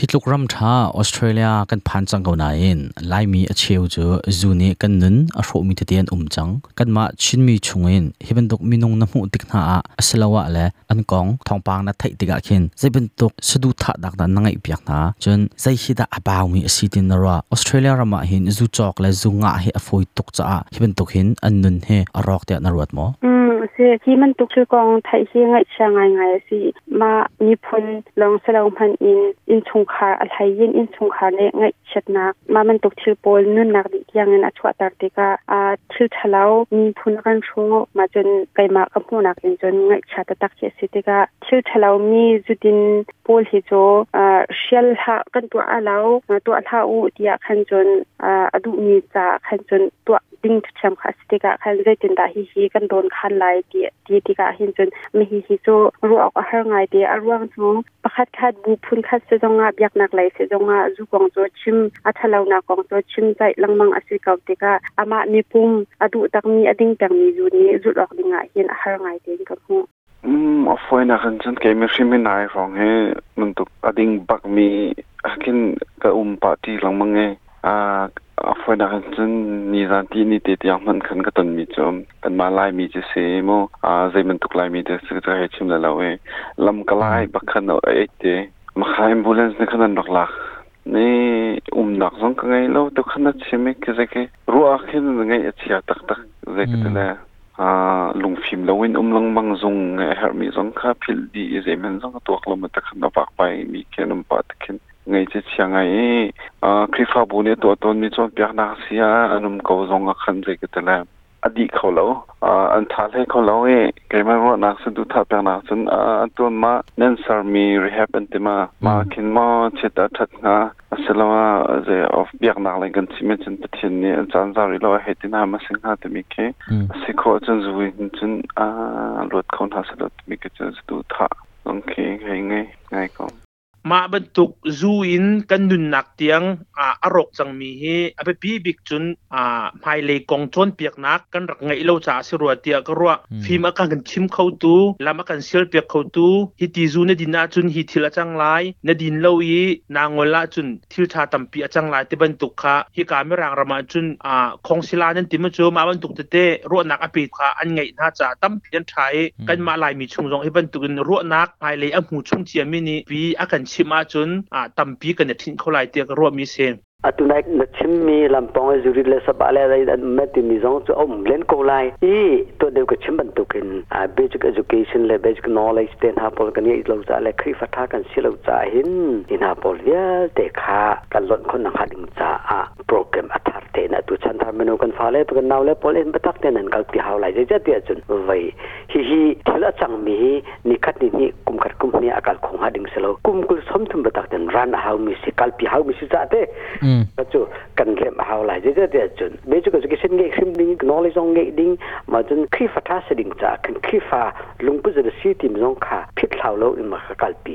ฮิตลุกรัมท้าออสเตรเลียกันผ่านจังเกาหน้านองไล่มีเชียวเจอจูนีกันนั้นอารมมีเตียนอุ่มจังกันมาชินมีชงเองฮิบันตุกมีนงน้ำมูติดหน้าอัศลวะเลยอันกองทองปางนัดไทยติดกาเข็นจะเป็นตุกสะดุดทัดดักนั้นนั่งไอพกหน้าจนใจฮิดาอับเอามีสีดินนราออสเตรเลียรำมาเห็นจูจอกและจูงะเหอฟอยตุกจ้าฮิบันตุกเห็นอันนั้นเหอรอกเตียนรวดมอคือที่มันตุกคือกองไทยเชียงไงเชียงไงไงสิมามีพลลองเสลาวพันอินอินชงงคาอัลไฮยินอินสงคาเนี่ยง่ายชัดนักมามันตกชิลโปลนุ่นนักดิยังเงินอัชวะตากติกาอ่าชิลทะเลามีทุนกันชงมาจนไปมากับผู้นักเจนง่ายชัดตักเชสิติกาชิลทะเลามีจุดินปอลฮิโจอ่าเชลฮะกันตัวอาเลาตัวอาลาอูเดียขันจนอ่าอดุมีจ่าขันจนตัวดิ้งทุชมค่ะสติกาขันเรจินดาฮิฮิกันโดนขันไลเดีตีติกะหินจนไม่ฮิฮิจูรู้ออกหางไงดีอร่วงจูประคัดคัดบูพุนคัดเสียงอาบยักนักไหลเสียงอาจูกองจูวชิมอัทเลานักองจูวชิมใจลังมังอสิกาวติกะอามานิปุมอดุตักมีอดิ้งตักมีจูนี้จูดออกดิงอ่ะเห็นหางไงตีกับหูอืมอฟอยนะคันจันเคม่ชิมไม่นายฟองเฮมันตุกอดิ้งบักมีอากินกะอุ่มปาทีลังมังเฮ a a foi na chun ni ran ti ni te ti man khan ka ton mi chom kan ma lai mi che se mo a zai man tuk lai mi te se ka he chim la lawe lam ka lai ba khan e te ma kha ambulance ne khan an dok la ne um nak zong ka ngai lo to khan che me ke ze ke ru a khin ngai a chia tak tak ze ke te la a lung phim lo in um lang mang zong her mi zong kha phil di ze men zong tuak lo ma ta khan ba pak pai mi ke num pa ta khin ngay che chiang ai a khifa bu ne to ton mi chon pya na sia anum ko zong khan je ke tala adi kho lo an tha le kho lo e ke ma ro na sun du tha pya na sun an ton ma nen sar mi rehab an te ma ma kin ma che ta that na asalawa ze of biak na le gan chim chen pe chen ni an chan za ri lo he ti na ma sing ha te mi ke se ko chen zu wi chen a lot khon ha sa lot mi ke chen du tha okay ngai ngai ngai ko มาบรรทุกซูอินกันนุนหนักเตียงอ่าอรกจังมีฮีอไปพีบิกจุนอ่าายเลยกองชนเปียกนักกันรักไงเลาจ่าสิรัวเตียกรัวฟิมากันกันชิมเข้าตูลามากันเสียลเปียกเข้าตูฮิติซูเนดินนาจุนฮิติละจังไลเนดินเลาอีนางวลาจุนทิลชาตัมปีจังไลต่บรรทุกค่ะฮิการไม่รังรามาจุนอ่าคงศิลานั้นติมจูมาบรรทุกเตเตรัวนักอภิค่ะอันไงน่าจ่าตั้มเพียนไทยกันมาลายมีชุมรงให้บรรทุกนรัวนักไยเลยอหูชุมเจียมินีปีอากันชิมาจุนอ่าตัมปีกันเนี่ยทิ้งเขาลายเตียกรวมมีเซน atunai na chimmi lampong e zuri le sabale dai dan meti mizong chu om len ko lai i to de ko chimban to kin a basic education le basic knowledge ten ha pol kan ye lo za le khri fatha kan si lo za hin in ha pol ya te kha kan lon khon na kha ding cha a program athar te na tu chan tha menu kan phale pa kan naw le pol en batak te nan kal ti haw lai je ti achun vai hi hi thila chang mi ni khat ni ni kum khat kum ni akal khong ha ding se lo kum kul som thum batak ten ran haw mi si kal pi haw mi si za te ก็จะกันเร็บเอาลายเจ๊เดียจนเบจุก็จะเกิดเงี้ยดิ้ง knowledge องเงี้ยดิ้งมาจนคีฟ้าท่าเสดิงจากันคีฟ้าลุงปุ๊จะไสีทีมจงค่ะพิดเท้าเราอินมาขั้วลปี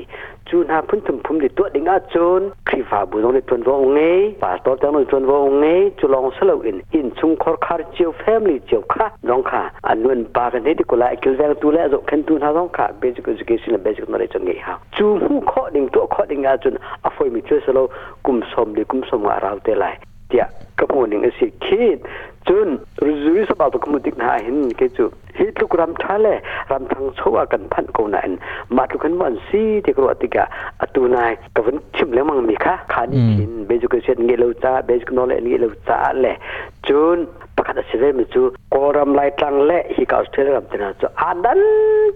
จูนาพุ่นถุมพุ่มดิตัวดิงอาจูนครีฟาบุญงดิตัววงเงปาตัวจังดิตัววงเงจุลองสลาอินอินชุงคอร์คาร์เจียวแฟมลี่เจียวค่ะน้องค่ะอันนวลปากันเฮดิกุลาเิลแรงตัวแล้จบขันตัวน้าน้องค่ะเบสิกสกิสิกแลนเบสิกนอเลจงเงฮะจูฮู้ข้อดิงตัวข้อดิงอาจูนอฟอยมิช่วยสลากุมสมดิกุมสมว่าราวเตลัยเดียกระหัวินึงเสิยคิดจนรู้สึกสบายกมุติกนาเห็นเกจูฮิตลูกรำท้าเลรำทางโซวกันพันกูนันมาทุกันวันซีที่กรวติกาอตุนายกับวันชิมเล้วมังมีค่ะขานิชินเบจุกเชียนเงี้ยลจ้าเบจุกนอเลเงี้ยลจ้าเลจุนปะกันเสด็จมิจูกรำไล่ตังเลฮิกาสเทรรำเินาจูอาดัน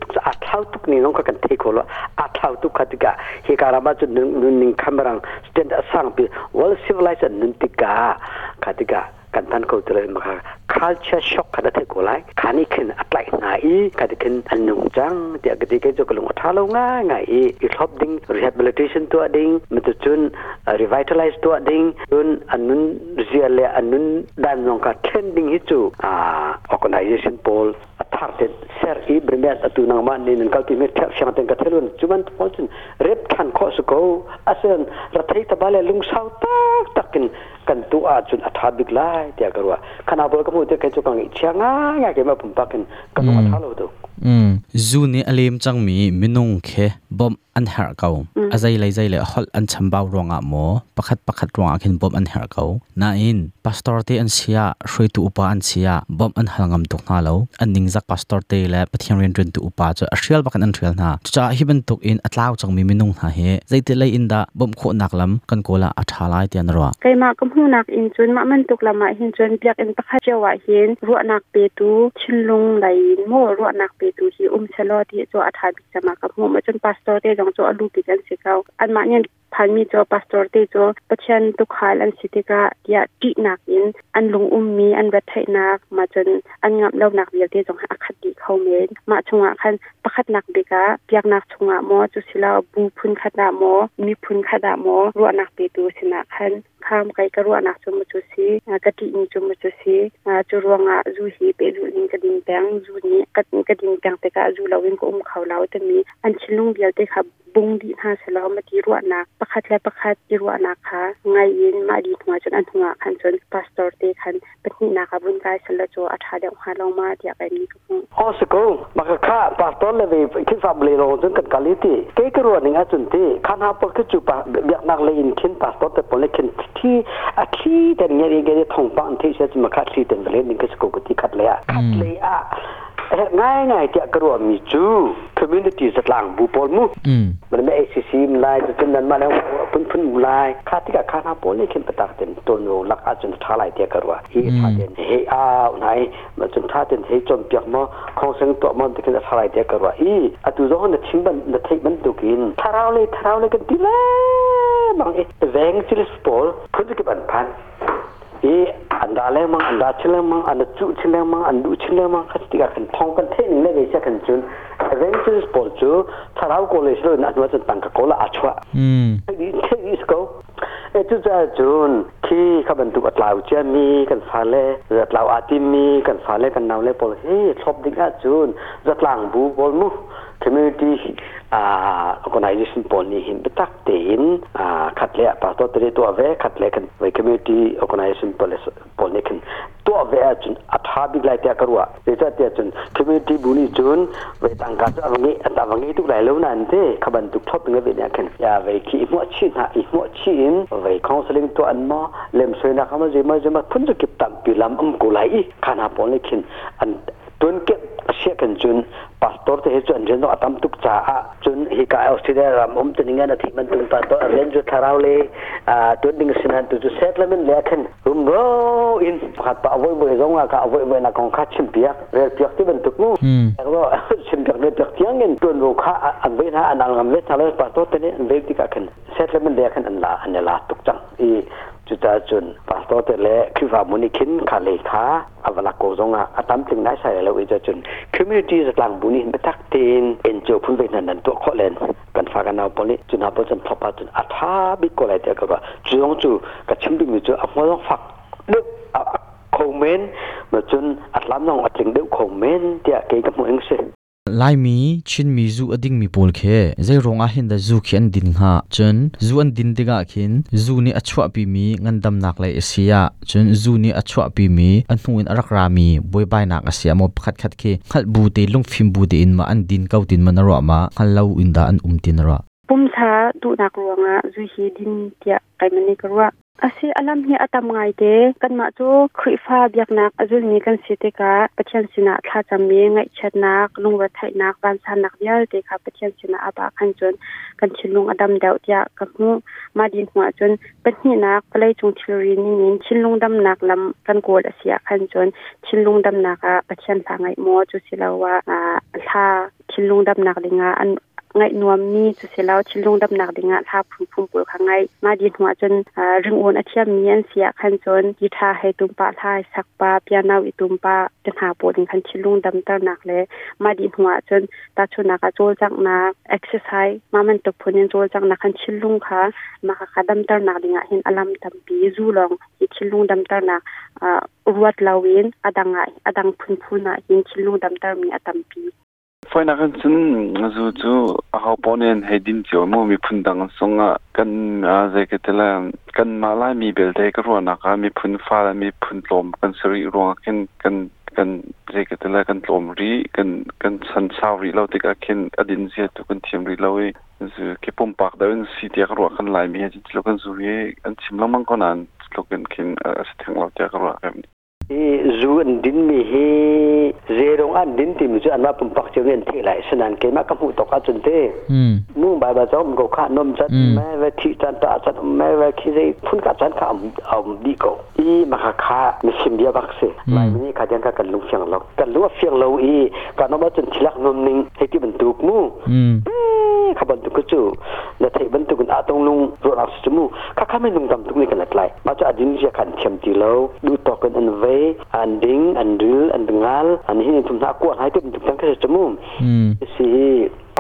ทุกอาท้าทุกนี่น้องกันเทโคลอาท้าวตุกขติกาฮิการามาจุนนุนนิงคัมรังสเตนด์สังปีวอลซิฟไลซ์นุนติกาขติกาการตั้งกฎเลยมั้งค่ะ culture shock ขนาดที่กูไล่ขานี่คืออะไรง่ายขนาดคืออันนุ่งจังเดี๋ยวก็ที่เกี่ยวกับลงอัตราลงง่ายง่ายอีทอปดิ้ง rehabilitation ตัวดิ้งมันจะจุน revitalize ตัวดิ้งจุนอันนุ่นเสียเลยอันนุ่นดันลงกับ trending ให้จูอ่า organization poll อัตราที่ share อีบริเวณประตูนังมันนี่นั่นก็ที่มีเทปเชียงตึงกับเทือนจุมันพูดถึงเรียบขันข้อสุกเอาอาเซียนรัฐไทยตะบาลเลยลงสาวตักตักกัน kan tu a chun a tha bik lai tia karwa khana bol ka mu te kai chu kang chia nga nga ke ma pum pakin ka tu a tha lo do um zu ni alem chang mi minung khe bom an har kau azai lai zai le hol an cham baw ronga à mo pakhat pakhat ronga à khin bom an har kau na in pastor te an sia hroi tu upa an sia bom an halangam tuk na lo an ning zak pastor te le pathian ren ren tu upa cha ashrial bakan an thrial na cha hiban tuk in atlaw chang mi minung na he zaite lai in da bom kho nak lam kan kola athalai te an ro kai ma kam hu nak in chun ma man tuk lama hin chun piak in pakha chewa hin ru nak pe tu lung lai mo ru nak pe tu hi um chalo ti cho athabi chama kam hu ma chun pastor te jong cho alu ki jan sikau an ma nyen พันมีจอปัสตอร์เตจอปัจเจนตุคายอันสิทธิกะยะจีหนักอินอันลงอุ้มมีอันเวทไทยนักมาจนอันงามเล่าหนักเบียดเตจงให้อคติเขาเมนมาชงอ่ะคันประคัดหนักเบดกะเบียกหนักชงอ่ะมอจุสิลาบูพุนขดาหมอมีพุนขดาหมอรัวหนักเตดูสินะขัน kham kai karwa na chu chu si ka ti ni chu chu si chu ruanga zu hi pe zu ling ka ding pang zu ni ka ni ka ding pang te ka zu lawin ko um khaw law te mi an chilung bial te kha bung di ha se law ma ti ruwa na pakhat la pakhat ti ruwa na kha ngai yin ma di thunga chun an thunga khan chun pastor te khan patni na ka bun kai sala chu atha de ha law ma ti ka ni ko ho se ko ma ka kha pastor le ve ki fam le ro chun kan kaliti ke ka ruwa ni nga chun te khan ha pa ka chu pa biak nak le in khin pastor te pon le khin ที่อาทีแต่เนี่ยเกเรทงปังที่เช่ะมาคัดที่เดนเล่นนี่ก็สกุลที่คัดเลยอะคัดเลยอะง่ายง่ายที่กระวมีจู community zat lang bu pol mu man me acc lai zat nan ma na pun pun lai kha ti ka kha na pol ne khen patak ten ton no lak a chun tha lai te karwa he tha den he a nai ma chun tha ten he chom pyak ma khong seng to ma de khen tha lai te karwa i atu zo na thing ban na thai ban tu kin tharau le tharau le kan ti la bang e veng silis pol khun ki ban pan ยอันดาเลมังอันดาชิเลมังอันจุชิเลมังอันดุชิเลมังคัติกาคันทองกันเทนิ่งเลยใช่คันจุนเรืจอง์สปอร์ตจูทาราวโคลเลชลนั้นว่าจะตั้งกับโคลาอัชวะอืมเทนิสก็เอจุจ้าจุนขี้ขับันตุกัดลาวเจมีกันฟาเล่จัดลาวอาติมีกันฟาเล่กันนาวเล่บอลเฮ้ชอบดิ้งอ่ะจุนจัดลังบูบอลมู community uh, organisation poni him betak tein uh, khatle pa to tere to ave khatle kan we community organisation poni kan to ave chun atha big lai ta karwa eta te chun community buni chun we tang ka awangi atawangi tu lai lo nan te khaban tu thop nge ne kan ya we ki mo chi na i mo chi in we counseling to an ma lem soi na khama je ma je ma phun ju kip tam pi lam am ko lai khana poni kin an tun kip siakan chun pastor te chu anren no atam tuk cha a chun hi ka australia ram om tin nga na thi man tung pastor anren chu tharau le a to ding sinan tu chu settlement le khan rum ro in khat pa avoi boi zonga ka avoi boi na kong kha chim pia re pia ti ban tuk mu ro chim pia le pia tiang en ton ro kha an ve na anal ngam le thala pastor te ne ve ti ka khan settlement le khan an la an la tuk chang i จุดจุนปัสตเตเลคือว่ามุนิคินคาเลคาอวลากโกซงอ่ะอตัมถึงได้ใส่แล้วอีจจุนคือมีที่จี้สกลางบุนิเมตักเตนเอ็นโจพุ่นเป็นนันนันตัวขอเลนกันฟากันเอาปนิจุนาปจนพบปัจุนอัฐาบิโกไลเตก็ว่าจุงจูกบชิมดิมิจูอักมอลองฟักดึกคอมเมนต์มาจนอัตล้มน้องอัดถึงดืคอมเมนต์เดียเกยกับมึงเส lai mi chin mi zu ading mi pol khe zai rong a hin da zu khian din ha chen zu an din diga khin zu ni achwa pi mi ngan dam nak lai asia chen zu ni achwa pi mi an hnuin arak ra mi boy bai nak asia mo khat khat khe khal bu te lung phim bu te in ma an din kau tin man ro ma khal lo in da an um tin ra pum tha tu nak ruanga zu hi din tia kai mani karwa အစီအလမ်းဟိအတမငိုင်းတဲ့ကန်မချိုခွိဖာဗျက်နာကအဇူနီကန်စီတေကာစိုင်တ်တါခန်ခးချီုံါတျကခုမာဒီခွ်းပ်းချုံ်းချုံ်နိုလွန်းခောင်งนวมนี่จุเสียแล้ชิลงดับหนักดีงะท่าผุ่มผุ่มปวยข้างงมาดีหัวจนเรื่องอวนอาเทียมมีอันเสียขันจนยิทาให้ตุ่มปลาท่าสักปลาพปียนาวิตุ่มปลาจะหาปวดดิ่งขันชิลงดับตั้งหนักเลยมาดีหัวจนตาชนักโจลจังนักเอ็กซ์ไซส์มามันตกพูนยังโจลจังนักขันชิลงค่ะมาขัดดับตั้หนักดีงะเห็นอารมณ์ตั้ปีรู้ลองยิชิลงดับตั้งหนักอ่ารวดเาวินอดังไงอดังพุ่มผุ่มนะยิชิลงดับตั้งมีอดังปีพนักงานซึ่งจู่ๆเขาปนเองให้ดิ้นจมมีพุ่นดังส่งกันอาเจกเทลกันมาลายมีเบลเทกรัวนะครับมีพุนฟ้ามีพุนลมกันสรีรวงกันกันกันเจกเทลกันลมรีกันกันสันชาวรีเราติดกันขึ้นอดินเสียตุกันเทียมรีเราเองสือคีปมปากเดินสีเทียกรัวกันลายมีอาจิตลกันสุเวกันชิมลัมังก็นั่นุกันขึ้นอาสิทธิงเราเจียกรัวครับ i zu an din mi hi zerong an din ti mi chu anwa pum pak cheu ngen the lai sanan ke ma ka mu tok a chun te mu ba ba chom go kha nom chat ma ve thi chan ta chat ma ve khi zai phun ka chan kha am am di ko i ma kha kha mi sim dia bak se mai mi kha jan ka kan lu fyang lok kan lu fyang lo i ka no ma chun thilak nom ning he ti ban tuk mu kha ban tuk chu na thei ban tuk a tong lung ro ra chu mu kha kha mai lung dam tuk ni kan lai ma cha adin je kan chem ti lo du tok an ve ai an ding an ril an bengal an hin thum na ko hai tum tum ka chemu si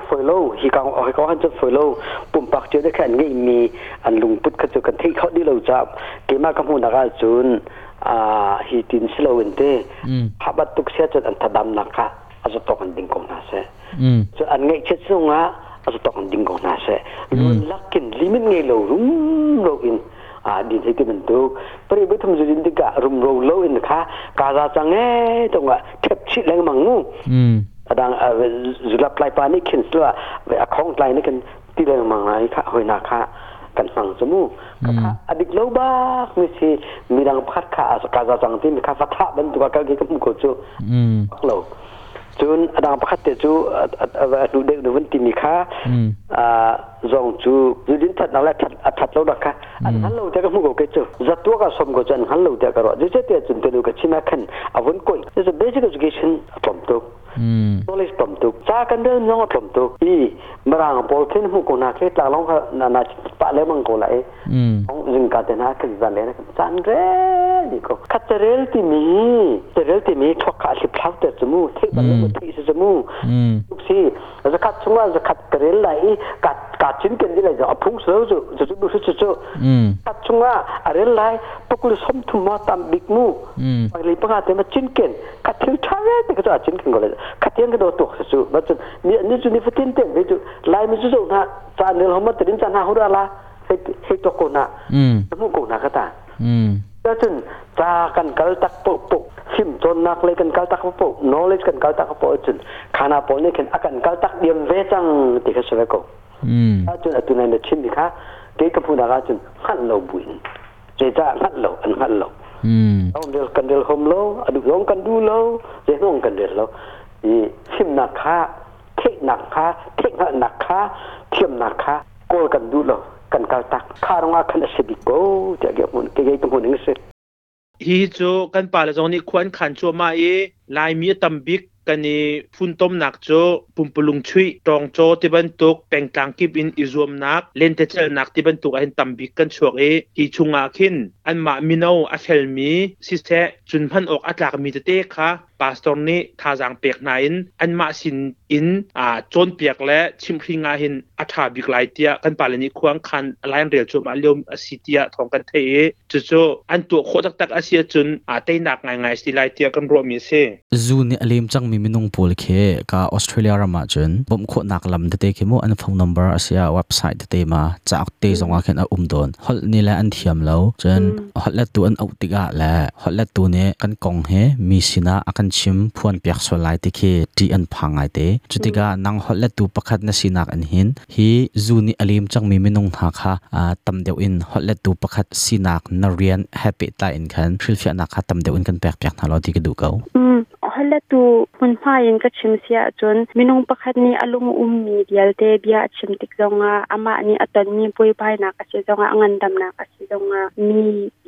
phơi lâu khi còn hồi có hơn chút phơi lâu bùm bạc chưa được khen nghĩ mi anh lùng bút khát cần thi khó đi lâu chậm cái mà công hồn đã ra chun à hi tin silo vấn thế ừ. hấp bắt tuk xe chân anh thật đam nặng cả anh cho tóc anh đinh công nà xe ừ. cho anh nghĩ chết xong á anh cho tóc anh đinh công nà xe ừ. luôn lắc kinh limin nghe lâu rung lâu kinh อาดินที่มันดูปริบุธมจุดินตกะรุมรโรลอินค่ะกาซาจังเอตรงว่าเทปชิดแรงมังงูอืมแสงเออจุลปลายปานี่ิคินสละเวอคองปลนี่กันตีแรงมังไรค่ะหอยนาค่ะกันฟังสมูก่ะค่ะอดีกเลบากมิชิมีดังพัดค่ะกาซาจังที่มีค่ะฟัทะบันตุกะกะกิกมุกุจอืมเล chun adang pakhat te chu nu de nu vun timi kha a ừ. à, zong chu zudin that na la that a that lo rakha an han lo te ka mu go ke chu zatwa ka som go chan han lo te ka ro je te chun te lu ka chima khan avun koi is a basic education from to ừ. knowledge from to cha kan de nong from to i marang pol thin mu ko na ke tla long na na le mang ko la e ong jing ka te na ka za le na san re ni ko ka te rel ti mi te rel ti mi thok ka li phau te chu mu thik ba le mu thik se chu mu si za ka chunga za ka karel lai ka ka chin ken di lai ja phung so jo jo jo bu chu chu ta chunga arel lai pakul som thu ma tam bik mu pa le pa te ma chin ken ka thil tha ve te ka chin ken gole ka tiang ke do to chu ba chu ni ni chu ni fitin te ve chu lai mi chu jo na cha nel hom ta din cha na hu ra la he he to ko na mu ko na ka ta ta chun cha kan kal tak pok pok kim ton nak le kan kaltak po knowledge kan kaltak po chun karena po ne kan akan kaltak diam ve chang ti ka sve ko mm atun atun lah na chim ni kha ke ka pu da ga lo buin je ta khan lo an khan lo mm ong kan del hom lo adu long kan dulu lo je long kan del lo i kim nak kha tek nak kha tek kha nak kha kim nak ha? kha ko kan dulu lo kan kaltak tak karung aku se bi ko ta ge itu ke ge ฮีจูกันป่าละจงนี่ควรขันชัวมาเอลายมีตำบิกกันนี่ฟุ้นต้มหนักโจปุ่มปลุงชุยตรงโจที่บรรทุกแป่งกลางกิบอินอิรวมนักเล่นเทเชลหนักที่บรรทุกเห็นตำบิกกันชวเอฮีชุงอาขึ้นอันมามิโนอาเชลมีซิเซจุนพันออกอัตลากมีเตเตค่ะปาสตอนนี้ทาจังเปียกนายนอันมาสินอินอ่าจนเปียกและชิมพิงาหินอัฐาบิกไลเตียกันปาลนี้ควงคันไลน์เรียจุมาเลียมสิเตียทองกันเทจุจอันตัวโคตักตักอาเซียจุนอาเตนักไงไงสิไลเตียกันรวมมีเซจูนี่อเลยมจังมีมินงปูลเคกาออสเตรเลียรามาจุนบมโคนักลำเตเคมอันฟงนัมเบอร์อาเซียเว็บไซต์เดตมาจากเตจงอาเคนอุมดอนฮอลนี่แหละอันเทียมแล้วจนฮอลเลตตัวอันเอาติกาและฮอลเลตตัวเนี้ยกันกองเฮมีสินะอกัน an chim phuan piak so lai te khi ti an phangai te chutiga nang holle tu pakhat na sinak an hin hi zuni alim chang mi minung ha kha tam deu in holle tu pakhat sinak na rian happy ta in khan thil fi na kha tam deu in kan pek pek na lo ti ka du kau ฮัลโหลตูคุณพ่ยังก็ชิมเสียจนมินงปะคัดนี้อลุงอุ้มมีเดียลเตเบีาชิมติกจงอาอามานี้อตอนนี้ปุยไปนักเสียจงอาังันดัมนักเสียจงอามี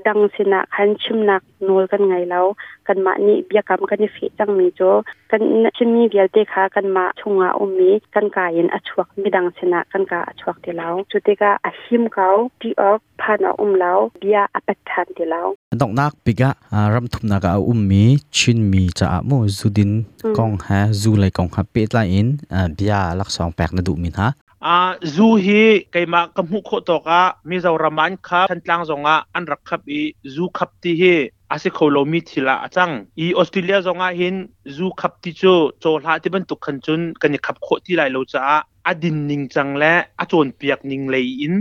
ดังสินะขันชิมนักนูลกันไงแล้วกันมาหนี้เบียกรรมกันนี้เสียจังมีจโจกันชิมมีเดียลเตค่ะกันมาชงอาอุ้มมีกันกายนอชวกมีดังสินะกันกาอชวกเดียวจุดเดกอาหิมเขาที่ออกพานอุ้มแล้วเบียอปัตทันเดียวต้องนักปีกะรมณ์ทุนนักอาอุ้มมีชิมมีจะอาโม zudin kong ha zu lai kong ha pe tla in bia lak song pek na du min ha a zu hi kaima kamhu kho to ka mi zoraman kha thantlang zonga an rakhap i zu khap ti hi ase kholo mi thila achang i australia zonga hin zu khap ti chu cho hla ti ban tu khan chun kan khap kho ti lai lo cha a din ning chang le a chon piak ning lei in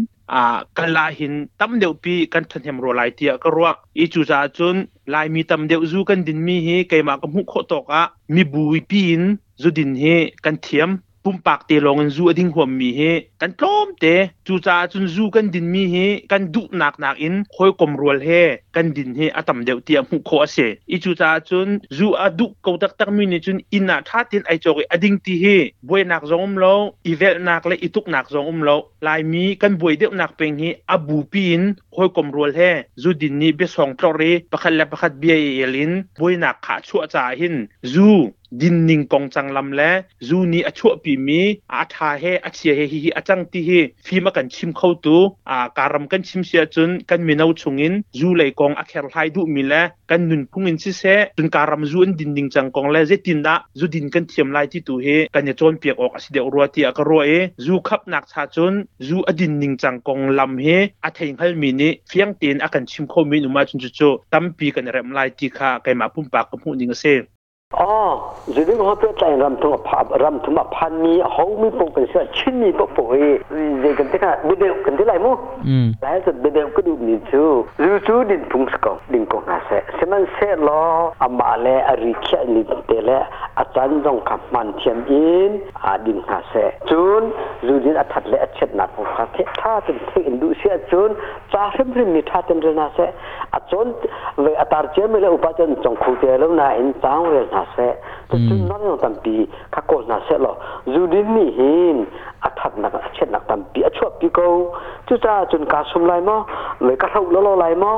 กันลาหินตั้มเดียวปีกันทันเหมรัวายเตียก็รักอีจูจาจนลายมีตั้มเดียวจูกันดินมีเฮไก่มากับมุขโตกอ่ะมีบุยปีนจูดินเฮกันเทียมปุ่มปากเตลองกันซูอดิ่งหัวมีเฮกันโคลมเตจูจาจุนซูกันดินมีเฮกันดุหนักหนักอินคอยกลมรัวเฮกันดินเฮอตำเดียวเตียมหุโคอเสอีจูจาจุนซูอดุกตักตักมีนี่จุนอินาทาตินไอจอกอดิงตีเฮบวยนักจงอมโลอีเวลนักและอีทุกนักจงอมโลลายมีกันบวยเดียวนักเป็งเฮอบูปีนคอยกลมรัวเฮจูดินนี้เบสองตรอเระคันและปะคัดเบียเอลินบวยนักขาชั่วจาหินจูดินนิงกองจังลำและจูนี่อชั่วปีมีอาทาเฮอเชียเฮฮิฮิอจังที่ฮีฟีมากันชิมเข้าตัอ่าการรำกันชิมเสียจนกันมีนาวชงอินจูเลยกองอักเฮลไลดูมีและกันนุนพุงอินซิเซจนการรำจูอนดินดิงจังกองและเจตินละจูดินกันเทียมไลที่ตัูเฮกันจะจนเปียกออกอสิเดอยรัวที่อักรัวเอจูขับหนักชาจนจูอดินดิงจังกองลำเฮอัทเฮงฮัลมีนี่เฟียงเตียนอักันชิมเข้ามีนุมาจนจุโจตั้มปีกันเรมไลที่ขาะไกมาพุ่มปากกับ่งดิงเซอ๋อจะดึงหัวตัวใจรำถุงพับรำถุงพันมีเขามีปกเป็นเสื้อชิ้นมีปกปุ่ยเด็กกันที่ค่ะเด็กกันที่ไรมั้งแล้วจะเด็กก็ดูมีชูรู้ชูดินพุ่งสกองดินกงอาเัยฉมันเส่ล้ออามาเลอาริเชียนิเตเล่อาจารย์ต้องขับมันเทียมอินอาดินอาเส่จูนจู้ดินอัดเล่เช็ดนับผมค่ะเท่าเป็นที่อินดูเสียจูนจ้าเริ่มเริ่มนิท่าเต็เรนาเัยอาจารย์เวอาตารเจมเล่อุปจันย์จงคูเตลุ่มนาอินจ้าวเรนาเซตจุนนั่นตั้มปีข้าโกนาเซหรอูดินี่หินอัฐนักเช็ดนักตั้มปีอัชวบปีโกจุจ้าจุนกาสุมไลมอเลยกระเทาละละไลมอ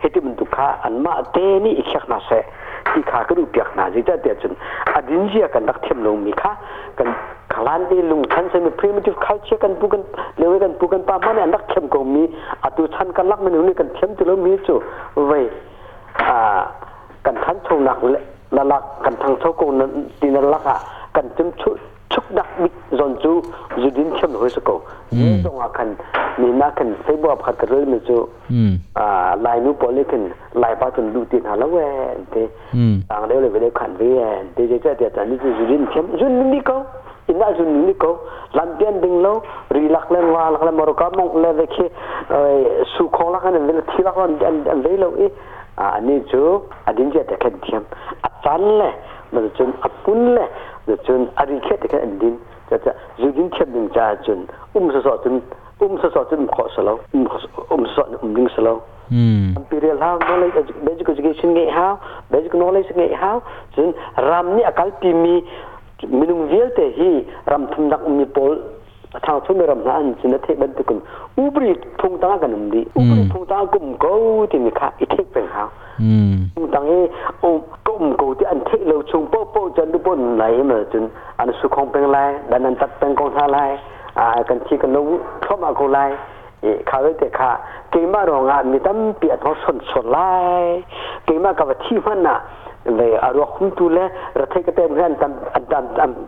เฮติมันตุขาอันมาเตนี่อีกแค่นาเซที่ข้ากระดูกเปียกนาจิตาเตียจุนอดินเจียกันนักเทียมลงมีข่ะกันคลันตีลงทันเสนอ primitive culture กันปุกันเรื่อกันปุกันปามันนนักเทียมกงมีอัตุชันกันลักมันอยู่ในกันเทียมจุลมีจูเว่ยอ่ากันทัานชหนักเลยละลักกันทางเท่ากันดินลกอ่ะกันจึงชุชุกดักมิจอนจูจุดินเข้มหัวสกูยี่ตรงอ่ะกันมีนักกันใซบอวขัดเรื่องนี้จูอ่าลายนูปอลิกันลายปาจุนดูตีนหาละแวนเต่างเร็วเลยไปเลยขันเวียนเดี๋ยวจะเดี๋ยวจะนี่จูจุดินเข้มจุดนี้ก็อินาจุดนี่ก็ลันเตียนดึงเลารีลักเล่นว่าลักเล่นมรุกามุกเล่นเด็กเอ้สุขลักกันเดินที่ลักกันเดินเดิเลยเราเอ้ ani chu adin je dekhen thiam a chan le ma chun a pun le ma chun ari khe dekhen andin cha cha zu din khe din cha chun um so so chun um so so chun kho so lo um so um ding so lo imperial how knowledge basic education nge how basic knowledge nge how chun ram ni akal pi mi minung vel te hi ram thum dak um ni pol อทางทุนรำนันสินเทบันตุกุนอุบริทุงตากันนุ่มดีอุบริทุงตากุมกูที่มีค่าอิทธิพย์เป็นเขาทุงตังเออุบกุมกูที่อันเทเราชงโป๊ะโป๊ะจนดุปนไหลมาจนอันสุขของเป็นไรดันนันตัดเป็นกองท่าไรอ่ากันที่กันรู้ข้อมากูไรเขาเลยแต่ค่ะเกี่ยมารองานมีตั้มเปียทอสนสนไลเกี่ยมากับที่มันน่ะ le rathai ka tem han tam antam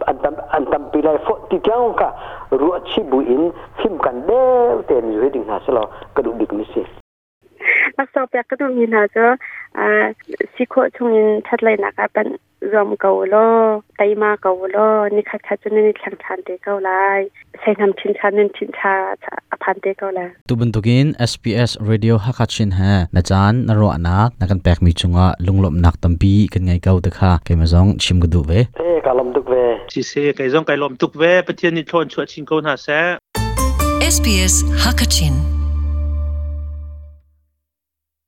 antam antam pilai fo ti kyang ka ru chi bu in phim kan de ten ju ding na selo ka du dik ni si ak sa pe ka du ni na jo a sikho chung in that lai na ka pan รวมกอลอไตมากอลอนี่ค่ะคัดจนนี่ทางทันเด็กเอาไรใช้ทำชินชานินชินชาอพันเด็กเอาละตุบันตุกิน SPS Radio ฮักคัดชินฮะนะจานนรวนักนักแปลมีจุงะลุงลบนักตัมปีกันไงเก่าเด็กฮะไก่มาซองชิมกระดูกเวเอ้กะลมดุกเวชิเซ่ไก่ซองไก่ลมดุกเวประเทศนี้ทอนชวดชิงกอนฮะเซ SPS ฮักคัดชิน